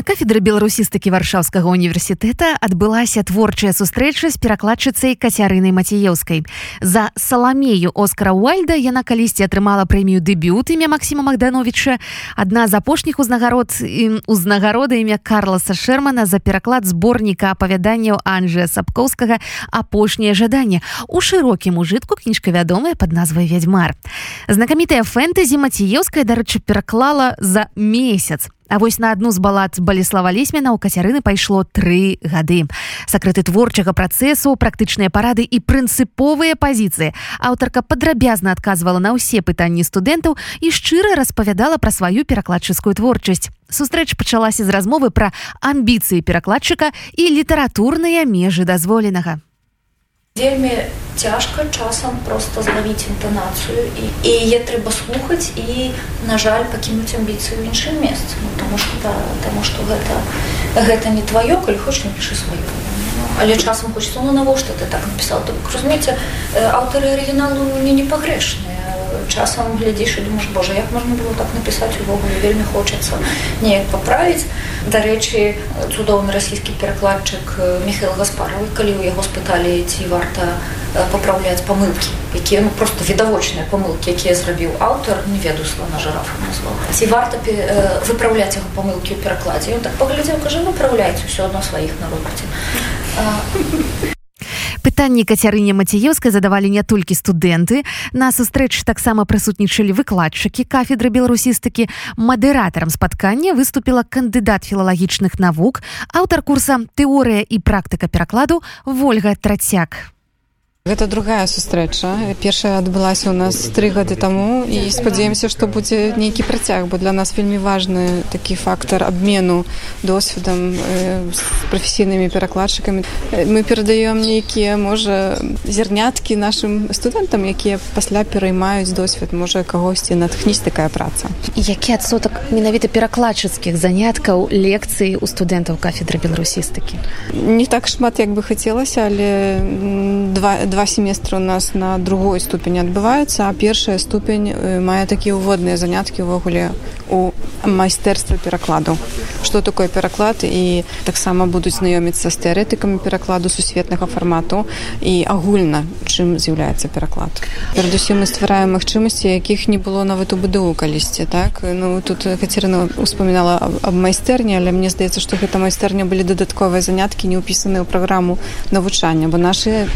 На кафедры беларусістыкі варшаўскага універсітэта адбылася творчая сустрэча з перакладчыцай кацярынай маціеўскай за саламею оскара уальда яна калісьці атрымала прэмію дэбют імя Масіма магдановича адна з апошніх узнагарод узнагарода імя карласа шермана за пераклад зборніка апавяданняў анжя сапкоўскага апошняе жаданне у шырокім ужытку кніжка вядомая под назвай вядьмар знакамітая фэнтэзі маціеўская дарэчы пераклала за месяц А вось на адну з балат балеслава лесьмена у кацярыны пайшло тры гады. Сакрыты творчага працэсу практычныя парады і прынцыповыя пазіцыі. Аўтарка падрабязна адказвала на ўсе пытанні студэнтаў і шчыра распавядала пра сваю перакладчыцкую творчасць. Сустрэч пачалася з размовы пра амбіцыі перакладчыка і літаратурныя межы дазволенага вельмі цяжка часам просто злавіць інтанацыю і, і яе трэба слухаць і на жаль пакінуць амбіцыю іншым месцы ну, тому что да, тому что гэта гэта не тваё калі хочаш напішы сваю ну, але часам хочется ну навошта ты так напісаў разумееце аўтары арыгіналу не не пагрэшныя часам глядзіш і думаешь Боже як можна было так напісаць увогуле? Вельмі хочацца неяк паправіць дарэчы цудоўны расійскі перакладчык михаил гаспаровы калі ў яго спыталі ці варта папраўляць памылкі якія ну просто відавочныя памылкі якія зрабіў аўтар не ведаю слова жарафа назвал ці варта выпраўляць яго памылкі ў перакладзе? Ён так паглядзеў кажа выпраўляйте ўсё адно сваіх народзе пытанні кацярыне маціеўскай задавалі не толькі студэнты на сустрэч таксама прысутнічалі выкладчыкі кафедры беларусістыкі. Мадэратарам спаткання выступіла кандыдат філалагічных навук аўтар курса тэорыя і практыка перакладу ольга трацяк Гэта другая сустрэча. Першая адбылася ў нас тры гады таму і спадзяемся, што будзе нейкі працяг, бо для нас вельмі важны такі фактар абмену досведам з прафесійнымі перакладчыкамі. Мы перадаём нейкія можа зерняткі нашым студэнтам, якія пасля пераймаюць досвед, можа кагосьці натхніць такая праца. Які адсотак менавіта перакладчыцкіх заняткаў лекцыі ў студэнтаў кафедры беларусістыкі. Не так шмат як бы хацелася, але два два семестры у нас на другой ступені адбываецца а першая ступень мае такія ўводныя заняткі ўвогуле у майстэрства перакладу что такое пераклад і таксама будуць знаёміцца з тэарэтыкамі перакладу сусветнага фармату і агульна чым з'яўляецца пераклад перадусім мы ствараем магчымасці якіх не было нават у БДУ калісьці так? Ну тут кацерына успамінала аб майстэрні але мне здаецца што гэта майстэрня былі дадатковыя заняткі не ўпісаныя ў праграму навучання бо нашы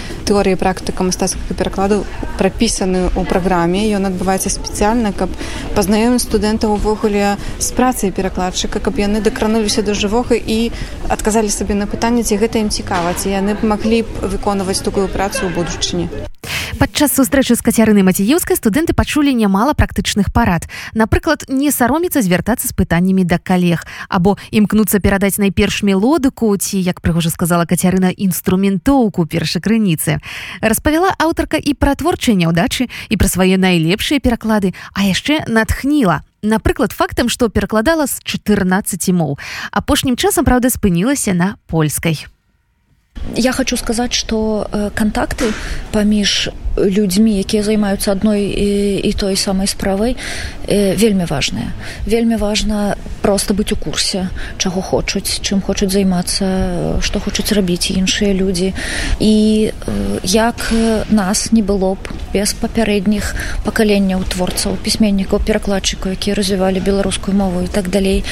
прадмет тэорыі практыка мастацкага перакладу прапісаны ў праграме ён адбываецца спецыяльна каб пазнаёміць студэнтаў увогуле з працай перакладчыка каб яны дакрануліся да жывога і адказалі сабе на пытанне ці гэта ім цікава ці яны б маглі б выконваць такую працу ў будучыні падчас сустрэчы з кацярыны маціеўскай студэнты пачулі нямала практычных парад. Напрыклад не сароміцца звяртацца з пытаннямі да калег або імкнуцца перадаць найперш мелодыку ці як прыгожа сказала кацярына інструментоўку першай крыніцы распавяла аўтарка і пра творчыя няўдачы і пра свае найлепшыя пераклады а яшчэ натхніла. Напрыклад фактам што перакладала з 14 моў. Апошнім часам праўда спынілася на польскай Я хочу сказаць, што кантакты паміж людзьмі, якія займаюцца адной і, і той самай справай вельмі важныя. Вельмі важна проста быць у курсе, чаго хочуць, чым хочуць займацца, што хочуць рабіць іншыя людзі. І як нас не было б без папярэдніх пакаленняў творцаў, пісьменнікаў, перакладчыкаў, якія развівалі беларускую мову і так далей,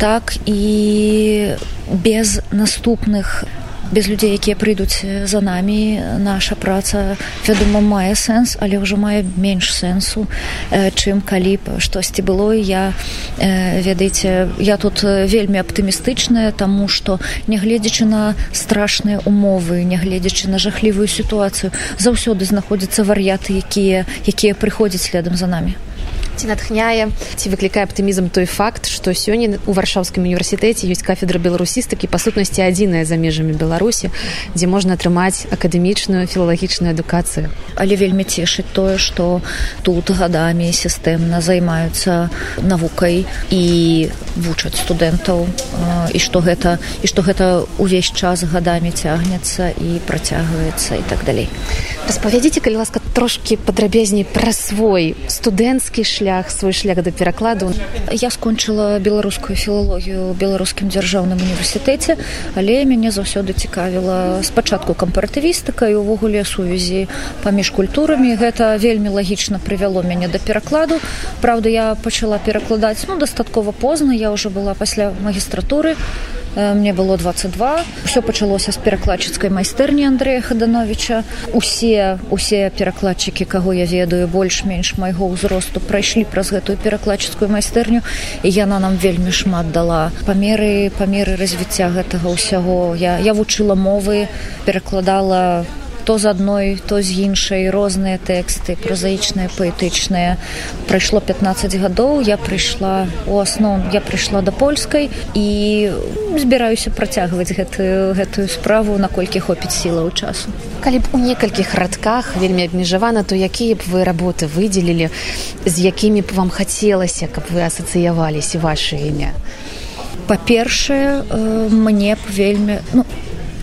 так і без наступных без людзей якія прыйдуць за намі наша праца вядома мае сэнс але ўжо мае менш сэнсу чым калі б штосьці было. Я ведаеце я тут вельмі аптымістычная таму што нягледзячы на страшныя умовы нягледзячы на жахлівую сітуацыю заўсёды знаходзяцца вар'яты якія якія прыходзяць следам за намі ці натхняе ці выклікае аптымізм той факт што сёння у варшаўскім універсітэце ёсць кафедра беларусістыкі па сутнасці адзіная за межамі беларусі дзе можна атрымаць акадэмічную філалагічную адукацыю але вельмі цешыць тое што тут гадамі сістэмна займаюцца навукай і вучаць студэнтаў і што гэта і што гэта ўвесь час гадамі цягнецца і працягваецца і так далей. Распавядзіце калі ласка трошки падрабязней пра свой студэнцкі шлях свой шлях да перакладу. Я скончыла беларускую філалогію беларускім дзяржаўным універсітэце але мяне заўсёды цікавіла спачатку кампаратывістыка і увогуле сувязі паміж культурамі. Гэта вельмі лагічна прывяло мяне да перакладу. Праўда я пачала перакладаць ну дастаткова позна. Я уже была пасля магістратуры мне было 22 все пачалося з перакладчыцкай майстэрні Андрея хадановича усе усе перакладчыкі каго я ведаю больш-менш майго ўзросту прайшлі праз гэтую перакладчыцкую майстэрню і яна нам вельмі шмат дала памеры памеры развіцця гэтага ўсяго. Я я вучыла мовы перакладала то з адной то з іншай. Розныя тэксты празаічныя паэтычныя. Прайшло 15 гадоў я прыйшла у асноў я прыйшла да польскай і збіраюся працягваць гэтую гэтую справу наколькі хопіць сілаў часу. Калі б у некалькіх радках вельмі абмежавана то якія б вы работы выдзелілі з якімі б вам хацелася каб вы асацыяваліся ваше імя? Па-першае мне б вельмі ну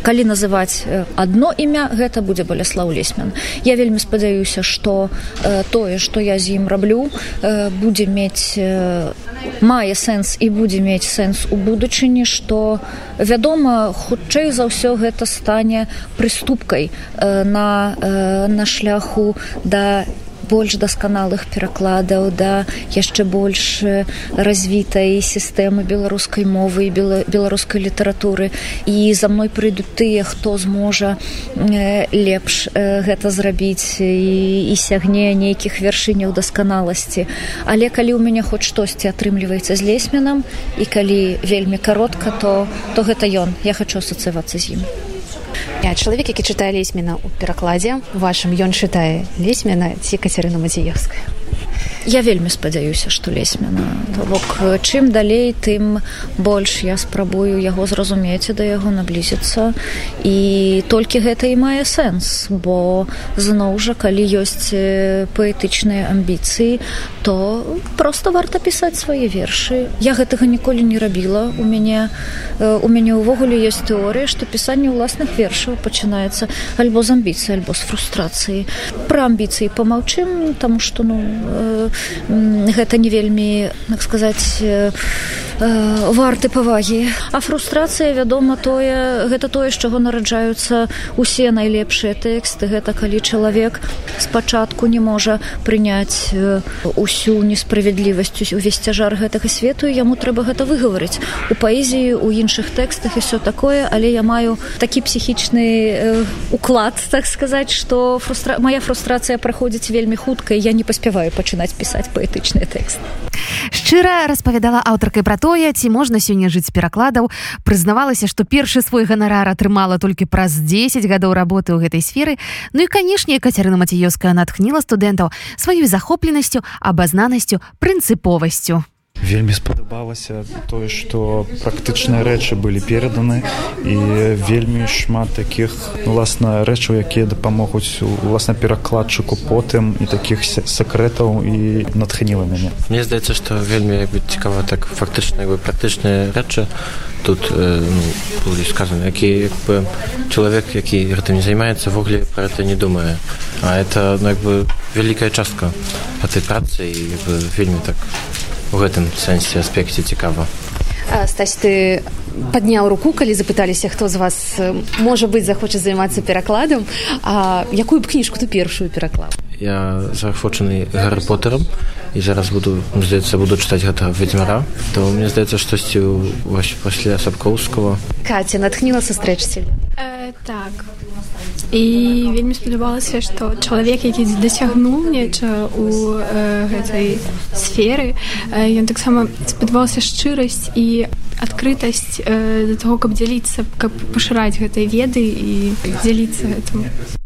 калі называць одно імя гэта будзе баляслаў лесьмян я вельмі спадзяюся что э, тое что я з ім раблю э, будзе мець э, мае сэнс і будзе мець сэнс у будучыні что вядома хутчэй за ўсё гэта стане прыступкай э, на э, на шляху да больш дасканалых перакладаў да яшчэ больш развітай сістэмы беларускай мовы і беларускай літаратуры. І за мной прыйдуць тыя хто зможа лепш гэта зрабіць і, і сягне нейкіх вяршыняў дасканаласці. Але калі ў мяне хоць штосьці атрымліваецца з лесьмянам і калі вельмі каротка то то гэта ён. Я хочу асацыявацца з ім чалавек які чытае лесьмена ў перакладзе вашым ён чытае лесьмена ці кацярына мазіевская я вельмі спадзяюся што лесьмена то бок чым далей тым больш я спрабую яго зразумець і да яго наблізіцца. І толькі гэта і мае сэнс бо зноў жа калі ёсць паэтычныя амбіцыі то просто варта пісаць свае вершы. Я гэтага ніколі не рабіла. У мяне у мяне ўвогуле ёсць тэорыя што пісанне ўласных вершаў пачынаецца альбо з амбіцыі альбо з фрустрацыі. Пра амбіцыі памаўчым таму што ну гэта не вельмі так сказаць варты павагі а фрустрацыя вядома тое гэта тое з чаго нараджаюцца усе найлепшыя тэксты. Гэта калі чалавек спачатку не можа прыняць усю несправядлівасць увесь цяжар гэтага свету яму трэба гэта выгаварыць. У паэзіі у іншых тэкстах і все такое але я маю такі псіхічны уклад так сказаць что фрустра... моя фрустрацыя праходзіць вельмі хутка я не паспяваю пачынаць пісаць паэтычныя тэксты шчыра распавядала аўтаркай пра тое ці можна сёння жыць перакладаў. Прызнавалася што першы свой ганарар атрымала толькі праз 10 гадоў работы ў гэтай сферы. Ну і канешне кацярына маціёўская натхніла студэнтаў сваёй захопленасцю абазнанасцю прынцыповасцю вельмі спадабалася тое што практычныя рэчы былі пераданы і вельмі шмат такіх уласна рэчаў якія дапамогуць уласна перакладчыку потым і такіх сакрэтаў і натхніла мяне. Мне здаецца што вельмі бы цікава так фактычна бы практычныя рэчы. Тут э, ну, сказано які бы чалавек які гэтым не займаецца ввогуле про это не думае. А это ну, бы вялікая частка этой працы і вельмі так у гэтым сэнсе аспекце цікава стаць ты падняў руку калі запыталіся хто з вас можа быць захоча займацца перакладам а якую б кніжку ты першую пераклаў? Я захвочаны гарри поттером і зараз буду здаецца буду чытаць гэтага ведзьмара то мне здаецца штосьці пасля сапкоўскага каця натхніла сустрэчці э, так. І вельмі спадабалася што чалавек які дасягнуў неча у э, гэтай сферы э, ён таксама спадабалася шчырасць і адкрытасць э, да таго каб дзяліцца каб пашыраць гэтай веды і дзяліцца гэтым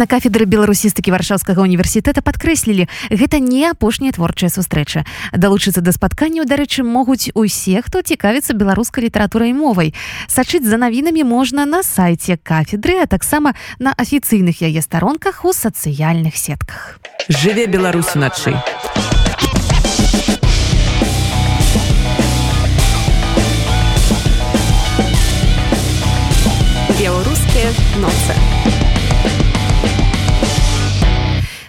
на кафедры беларусістыкі варшаўскага універсітэта падкрэслілі гэта не апошняя творчая сустрэча. Далучыцца да спатканняў дарэчы могуць усе хто цікавіцца беларускай літаратурай мовай. Сачыць за навінамі можна на сайце кафедры а таксама на афіцыйных яе старонках у сацыяльных сетках. Жыве беларусь уначы. Беларускія ноцы